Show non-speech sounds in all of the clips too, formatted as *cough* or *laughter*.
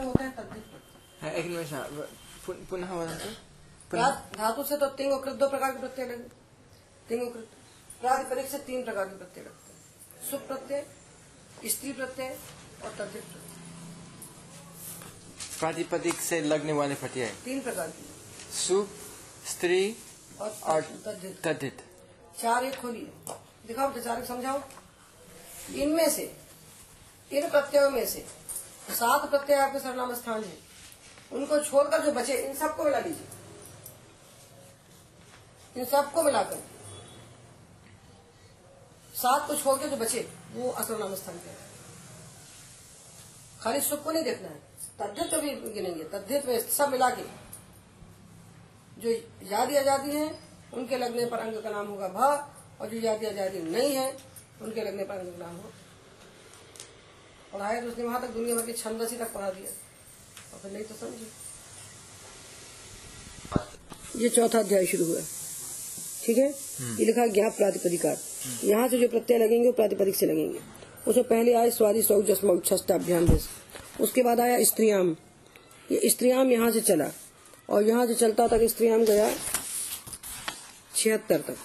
होता है तद्धित हाँ, एक निमिष हाँ, पुन- वदन्तु धातु से तो तिंग और कृत दो प्रकार के प्रत्यय लगे तिंग और कृत प्रातिपदिक से तीन प्रकार के प्रत्यय लगते हैं। सुख प्रत्यय स्त्री प्रत्यय और तद्धित प्रत्यय प्रातिपदिक से लगने वाले प्रत्यय। तीन प्रकार की। सु स्त्री और तद्धित चार एक खोलिए। दिखाओ तो चार एक समझाओ। इनमें से इन प्रत्ययों में से सात प्रत्यय आपके सरनाम स्थान है। उनको छोड़कर जो बचे, इन सबको मिला लीजिए इन सबको मिलाकर। सात को छोड़ के जो बचे, वो असर्वनाम स्थान के खाली सुख को नहीं देखना है। तद्धित को भी गिनेंगे। तद्धित में सब मिला के। जो यादी आज़ादी है, उनके लगने पर अंग का नाम होगा भ, और जो यादी आज़ादी नहीं है, उनके लगने पर अंग का नाम होगा पढ़ाया तो उसने वहाँ तक दुनिया भर के छंद ही तक पढ़ा दिया। और फिर नहीं तो समझी। ये चौथा अध्याय शुरू हुआ। ठीक है? ये लिखा ज्ञाप प्रातिपदिकार। यहाँ से जो प्रत्यय लगेंगे वो प्रातिपदिक से लगेंगे। उसमें पहले आए स्वादि सौ जस्म अभ्याम उसके बाद आया स्त्रियाम ये स्त्रियाम यहाँ से चला। और यहाँ से चलता तक स्त्रियाम गया छिहत्तर तक।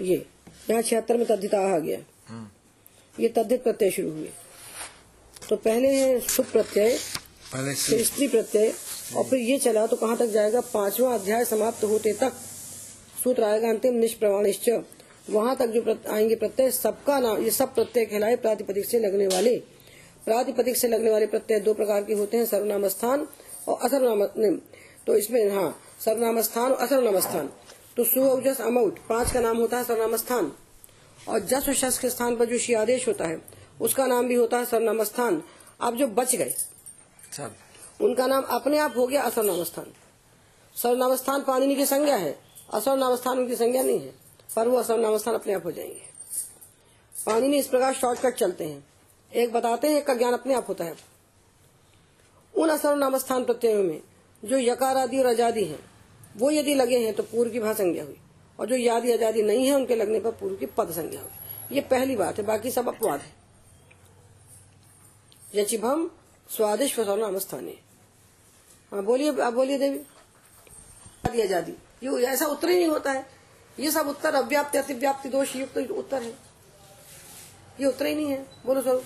ये यहाँ छिहत्तर में तद्धिता आ गया। ये तद्धित प्रत्यय शुरू हुए। तो पहले है सुख प्रत्यय पहले फिर स्त्री प्रत्यय और फिर ये चला तो कहाँ तक जाएगा? पांचवा अध्याय समाप्त होते तक सूत्र आएगा अंतिम निष्प्रमाणिश्च वहाँ तक जो प्रत- आएँगे प्रत्यय सबका नाम ये सब प्रत्यय कहलाए प्रातिपदिक से लगने वाले। प्रातिपदिक से लगने वाले प्रत्यय दो प्रकार के होते हैं सर्वनाम स्थान और असर्वनाम तो इसमें हाँ सर्वनाम स्थान और असर्वनाम स्थान तो सु जस अमाउट पाँच का नाम होता है सर्वनाम स्थान और जस और शस के स्थान पर जो शी आदेश होता है उसका नाम भी होता है सर्वनाम स्थान अब जो बच गए सब उनका नाम अपने आप हो गया असर्वनाम स्थान सर्वनाम स्थान पाणिनि की संज्ञा है असर्वनाम स्थान उनकी संज्ञा नहीं है पर वो असर्वनाम स्थान अपने आप हो जाएँगे। पाणिनि इस प्रकार शॉर्टकट चलते हैं। एक बताते हैं एक का ज्ञान अपने आप होता है। उन असर्वनाम स्थान प्रत्ययों में जो यकार आदि और आज़ादी है वो यदि लगे हैं तो पूर्व की भाषा संज्ञा हुई। और जो यादि आज़ादी नहीं है उनके लगने पर पूर्व की पद संज्ञा हुई ये पहली बात है बाकी सब अपवाद है। यचिभम स्वादिष्ट सर्वनाम स्थानीय। हाँ बोलिए आप बोलिए देवी। आज़ादी। ये ऐसा उत्तर ही नहीं होता है। ये सब उत्तर अव्याप्ति अतिव्याप्ति दोष युक्त तो उत्तर है। ये उत्तर ही नहीं है। बोलो सर।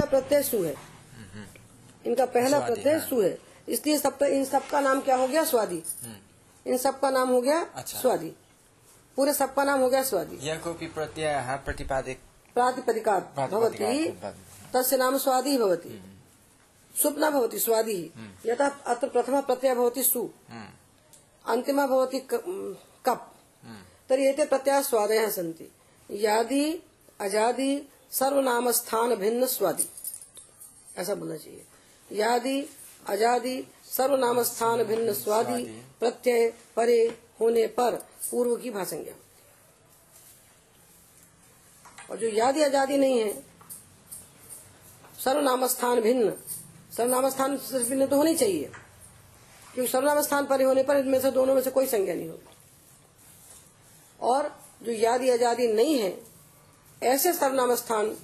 प्रत्यय सु है। इनका पहला प्रत्यय हाँ। सु है। इसलिए सब इन सबका नाम क्या हो गया? स्वादी। इन सबका नाम हो गया अच्छा। स्वादी। पूरे सबका नाम हो गया स्वादी। यह कोऽपि प्रत्ययः प्रतिपादिक। प्रातिपदिका भवती। तस्य नाम स्वादी भवति। सुप् न भवति स्वादी। यथा अत्र प्रथम प्रत्यय भवति सु। हम्म, अन्तिमः भवति क- कप्। तर्हि एते प्रत्ययाः स्वादयः सन्ति। यादि अजादि सर्वनाम स्थान भिन्न स्वादि ऐसा बोलना चाहिए। यादि अजादि सर्वनाम स्थान भिन्न स्वादि। प्रत्यय परे होने पर पूर्व की भाषंज्ञा। और जो यादि आज़ादी नहीं है सर्वनाम स्थान भिन्न। सर्वनाम स्थान सिर्फ़ भिन्न तो होनी चाहिए क्योंकि सर्वनाम स्थान परे होने पर इनमें से दोनों में से कोई संज्ञा नहीं होगी। और जो यादि आज़ादी नहीं है ऐसे सर्वनाम स्थान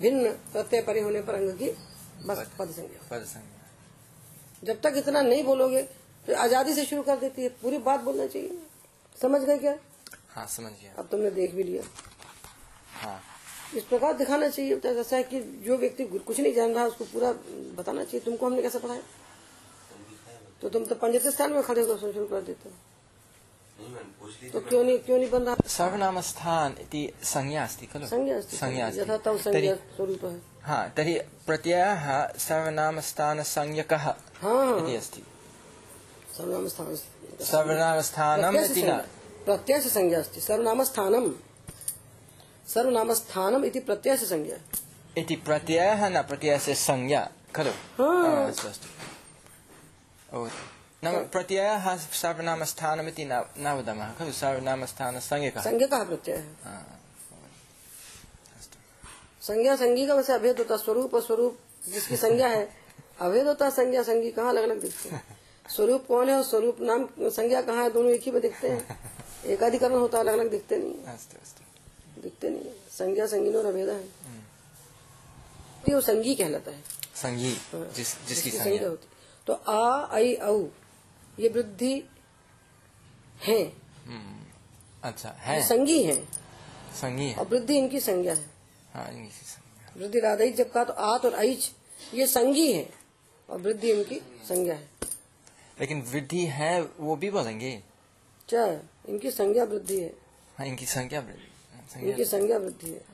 भिन्न प्रत्यय परे होने पर अंग की बस पद संज्ञा पद संज्ञा जब तक इतना नहीं बोलोगे तो आज़ादी से शुरू कर देती है। पूरी बात बोलना चाहिए। समझ गए क्या? हाँ समझ गया। अब तुमने देख भी लिया। हाँ। इस प्रकार दिखाना चाहिए। तो ऐसा है कि जो व्यक्ति कुछ नहीं जान रहा उसको पूरा बताना चाहिए। तुमको हमने कैसे पढ़ाया? तो तुम तो पंडित स्थान में खड़े होकर शुरू कर देते हो। तो क्यों नहीं क्यों नहीं बन रहा सर्वनामस्थान इति संज्ञा अस्ति खलु? संज्ञा है। तर्हि प्रत्ययः सर्वनामस्थानसंज्ञकः हाँ। इति अस्ति। सर्वनाम स्थान सर्वनामस्थानम् इति न। प्रत्यय से संज्ञा अस्ति। सर्वनाम स्थानम सर्वनाम स्थानम इति संज्ञा। इति प्रत्ययः न प्रत्ययस्य संज्ञा खलु? हाँ। अस्तु अस्तु। नाम प्रत्ययः सर्वनामस्थानमिति न न वदामः खलु सर्वनामस्थानसंज्ञकः संज्ञा का प्रत्यय है संज्ञा संज्ञी का वैसे अभेद होता स्वरूप और स्वरूप जिसकी संज्ञा है अभेद होता संज्ञा संज्ञी कहाँ अलग अलग दिखते हैं स्वरूप कौन है और स्वरूप नाम संज्ञा कहाँ है दोनों एक ही में दिखते हैं एकाधिकरण होता अलग अलग दिखते नहीं है दिखते नहीं है संज्ञा संगीन और अभेद है वो संगी कहलाता है संगी जिस जिसकी संज्ञा संज्ञा होती तो आ आई औ ये वृद्धि है। हम्म, अच्छा है। संगी है। संगी है। और वृद्धि इनकी संज्ञा है। हाँ वृद्धि राधाई जब कहा तो आत और ऐच ये संगी है और वृद्धि इनकी संज्ञा है। लेकिन वृद्धि है वो भी बोलेंगे? क्या इनकी संज्ञा वृद्धि है। हाँ इनकी संज्ञा वृद्धि इनकी संज्ञा वृद्धि है।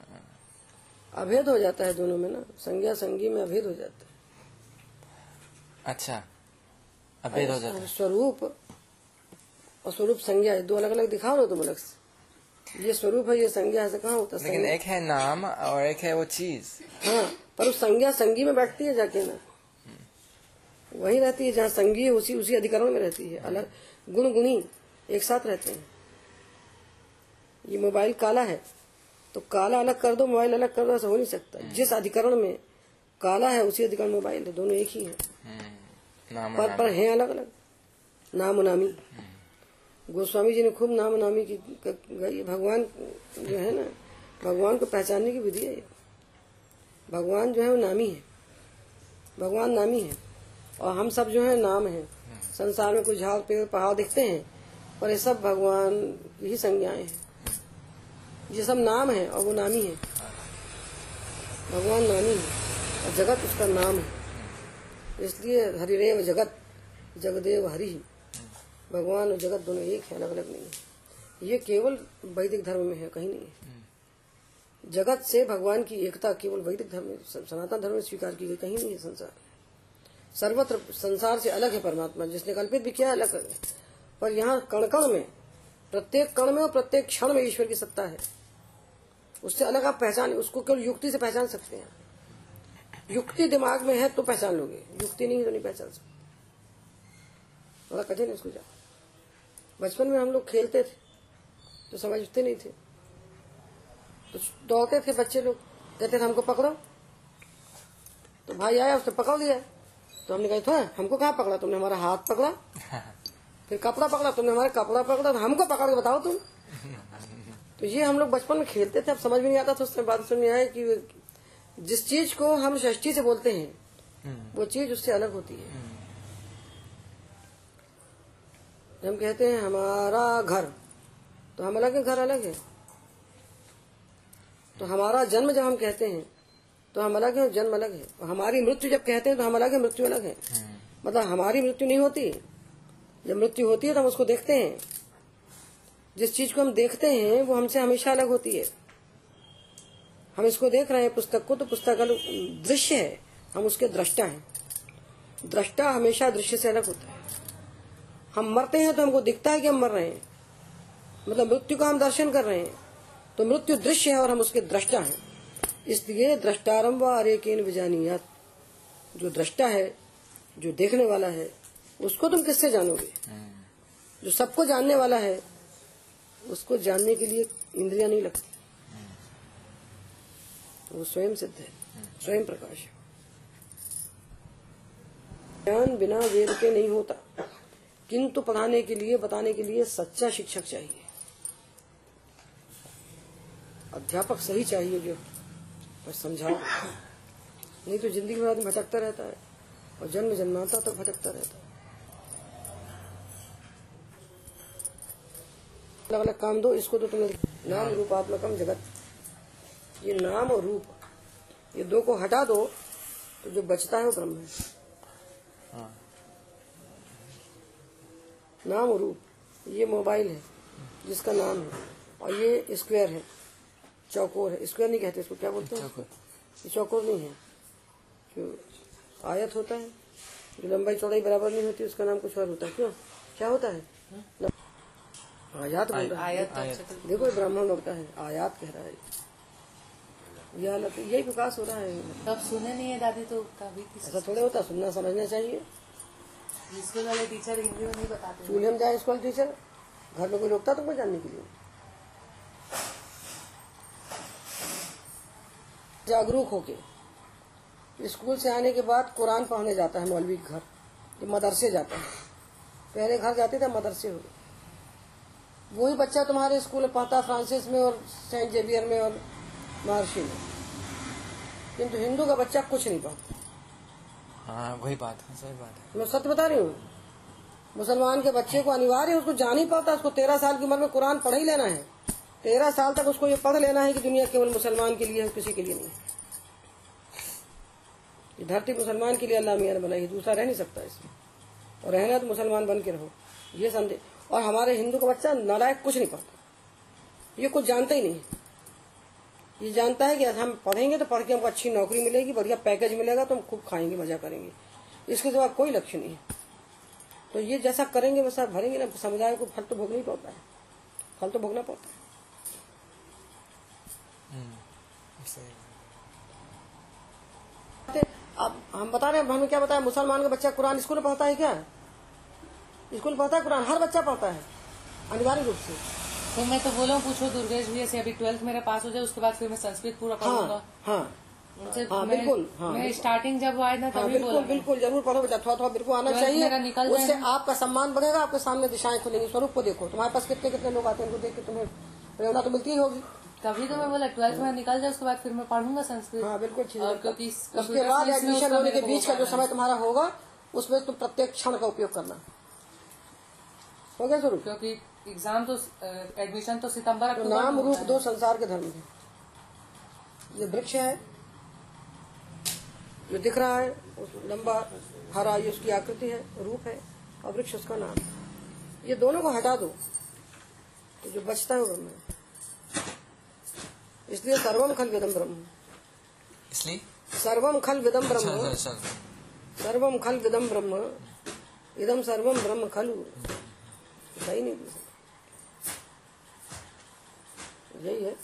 अभेद हो जाता है दोनों में ना संज्ञा संगी में अभेद हो जाता है। अच्छा अभेद हो जाता है। स्वरूप और स्वरूप संज्ञा दो अलग अलग दिखाओ ना तुम अलग से। ये स्वरूप है ये संज्ञा से कहाँ होता है? लेकिन एक है नाम और एक है वो चीज़। हाँ पर उस संज्ञा संगी में बैठती है जाके ना। वही रहती है जहाँ संगी है उसी उसी अधिकरण में रहती है। अलग गुण गुणी एक साथ रहते हैं। ये मोबाइल काला है तो काला अलग कर दो मोबाइल अलग कर दो ऐसा हो नहीं सकता। जिस अधिकरण में काला है उसी अधिकरण मोबाइल है दोनों एक ही है। हम्म, पर पर हैं। अलग अलग। नाम नामी। गोस्वामी जी ने खूब नाम नामी की गई भगवान जो है ना भगवान को पहचानने की विधि है भगवान जो है वो नामी है। भगवान नामी है। और हम सब जो है नाम है। संसार में कुछ झाड़ पेड़ पहाड़ दिखते हैं पर ये सब भगवान की ही संज्ञाएँ हैं। ये सब नाम है और वो नामी है। भगवान नामी है और जगत उसका नाम है। इसलिए हरिरेव जगत, जगदेव हरि। भगवान और जगत दोनों एक है अलग अलग नहीं है। ये केवल वैदिक धर्म में है, कहीं नहीं है। जगत से भगवान की एकता केवल वैदिक धर्म सनातन धर्म में स्वीकार की गई, कहीं नहीं है संसार। सर्वत्र संसार से अलग है परमात्मा, जिसने कल्पित भी किया अलग है। पर यहाँ कण कण में, प्रत्येक कण में और प्रत्येक क्षण में ईश्वर की सत्ता है। उससे अलग आप पहचान, उसको केवल युक्ति से पहचान सकते हैं। युक्ति दिमाग में है तो पहचान लोगे। युक्ति नहीं तो नहीं पहचान सकते। बड़ा कठिन है इसको जा बचपन में हम लोग खेलते थे तो समझते नहीं थे। तो दौड़ते थे बच्चे लोग कहते थे हमको पकड़ो। तो भाई आया उसने पकड़ लिया। तो हमने कहा था हमको कहाँ पकड़ा? तुमने हमारा हाथ पकड़ा। *laughs* फिर कपड़ा पकड़ा तुमने हमारा कपड़ा पकड़ा तो हमको पकड़ के बताओ तुम। *laughs* तो ये हम लोग बचपन में खेलते थे अब समझ में नहीं आता था उसने बात सुनने आया कि जिस चीज़ को हम षष्ठी से बोलते हैं वो चीज़ उससे अलग होती है। हम कहते हैं हमारा घर तो हम अलग है घर अलग है। तो हमारा जन्म जब हम कहते हैं तो हम अलग है जन्म अलग है। और हमारी मृत्यु जब कहते हैं तो हम अलग है मृत्यु अलग है। मतलब हमारी मृत्यु नहीं होती। जब मृत्यु होती है तो हम उसको देखते हैं। जिस चीज़ को हम देखते हैं वो हमसे हमेशा अलग होती है। हम इसको देख रहे हैं पुस्तक को तो पुस्तक दृश्य है। हम उसके दृष्टा हैं। दृष्टा हमेशा दृश्य से अलग होता है। हम मरते हैं तो हमको दिखता है कि हम मर रहे हैं। मतलब मृत्यु का हम दर्शन कर रहे हैं। तो मृत्यु दृश्य है और हम उसके दृष्टा हैं। इसलिए दृष्टारंभ अरेकेन विजानियत जो दृष्टा है जो देखने वाला है उसको तुम किससे जानोगे? जो सबको जानने वाला है उसको जानने के लिए इंद्रिया नहीं लगती। वो स्वयं सिद्ध है, स्वयं प्रकाश है। ज्ञान बिना वेद के नहीं होता। किंतु पढ़ाने के लिए, बताने के लिए सच्चा शिक्षक चाहिए। अध्यापक सही चाहिए जो बस समझाओ। नहीं तो ज़िंदगी भर आदमी भटकता रहता है, और जन्म जन्माता तक भटकता रहता है। अलग अलग काम दो, इसको तो तुम्हें नाम रूपात्मकम जगत। ये नाम और रूप। ये दो को हटा दो तो जो बचता है वो ब्रह्म है। हाँ। नाम और रूप ये मोबाइल है जिसका नाम है। और ये स्क्वायर है चौकोर है। स्क्वायर नहीं कहते इसको क्या बोलते हैं? ये चौकोर नहीं है। जो आयत होता है। जो लंबाई चौड़ाई बराबर नहीं होती उसका नाम कुछ और होता है। क्यों? क्या होता है? आयात बोल रहा है। आयत। देखो ब्राह्मण होता है। आयात कह रहा है। ये हालत यही विकास हो रहा है। तो आप सुने नहीं है दादी तो कभी ऐसा थोड़े होता सुनना समझना चाहिए। स्कूल वाले टीचर हिंदी में नहीं बताते स्कूल में जाए स्कूल टीचर? घर में कोई रोकता तुमको जानने के लिए? जागरूक होके। स्कूल से आने के बाद कुरान पढ़ने जाता है मौलवी के घर ये मदरसे जाता है। पहले घर जाते थे मदरसे हो गए। वही बच्चा तुम्हारे स्कूल में पढ़ता फ्रांसिस में और सेंट जेवियर में और महर्षि में किंतु हिंदू का बच्चा कुछ नहीं पढ़ता हाँ वही बात है सही बात है। मैं सत्य बता रही हूँ मुसलमान के बच्चे को अनिवार्य है, उसको जान ही पाता उसको तेरह साल की उम्र में कुरान पढ़ ही लेना है। तेरह साल तक उसको ये पढ़ लेना है कि दुनिया केवल मुसलमान के लिए है किसी के लिए नहीं ये धरती मुसलमान के लिए अल्लाह मियाँ ने बनाई है दूसरा रह नहीं सकता इसमें। और रहना तो मुसलमान बन के रहो ये संदेह और हमारे हिंदू का बच्चा नालायक कुछ नहीं पढ़ता ये कुछ जानता ही नहीं है। ये जानता है कि हम पढ़ेंगे तो पढ़ के हमको अच्छी नौकरी मिलेगी बढ़िया पैकेज मिलेगा तो हम खूब खाएँगे मज़ा करेंगे। इसके सिवा कोई लक्ष्य नहीं है। तो ये जैसा करेंगे वैसा भरेंगे ना समुदाय को फल तो भोगना ही पड़ता है। फल तो भोगना पड़ता है। अब हम बता रहे हैं हमें क्या बताया मुसलमान का बच्चा कुरान स्कूल में पढ़ता है क्या? स्कूल पढ़ता है कुरान? हर बच्चा पढ़ता है अनिवार्य रूप से। तो मैं तो बोला हूँ, पूछो दुर्गेश भैया से अभी ट्वेल्थ मेरे पास हो जाए उसके बाद फिर मैं संस्कृत पूरा पढ़ूँगा। हाँ। हाँ उनसे हाँ, मैं- बिल्कुल, हाँ, मैं स्टार्टिंग जब आए ना हाँ तभी बिल्कुल बोला। बिल्कुल ज़रूर पढ़ो बेटा थोड़ा थोड़ा बिल्कुल आना चाहिए। उससे आपका सम्मान बढ़ेगा आपके सामने दिशाएँ खुलेंगी। स्वरूप को देखो तुम्हारे पास कितने कितने लोग आते हैं उनको देख के तुम्हें प्रेरणा तो मिलती ही होगी। तभी तो मैं बोला ट्वेल्थ में निकल जाए उसके बाद फिर मैं पढ़ूँगा संस्कृत। हाँ बिल्कुल और क्योंकि उसके बाद एडमिशन होने के बीच का जो समय तुम्हारा होगा उसमें तुम प्रत्येक क्षण का उपयोग करना। हो गया ज़रूर क्योंकि एग्ज़ाम तो एडमिशन तो सितंबर तो अक्टूबर नाम रूप दो संसार के धर्म है। ये वृक्ष है जो दिख रहा है लंबा हरा ये उसकी आकृति है रूप है और वृक्ष उसका नाम है। ये दोनों को हटा दो तो जो बचता है वो ब्रह्म है। इसलिए सर्वम खल विदम ब्रह्म। इसलिए? सर्वम खल विदम अच्छा ब्रह्म। अच्छा अच्छा सर्वम खल विदम ब्रह्म। इदम सर्वम ब्रह्म खलु। सही नहीं यही है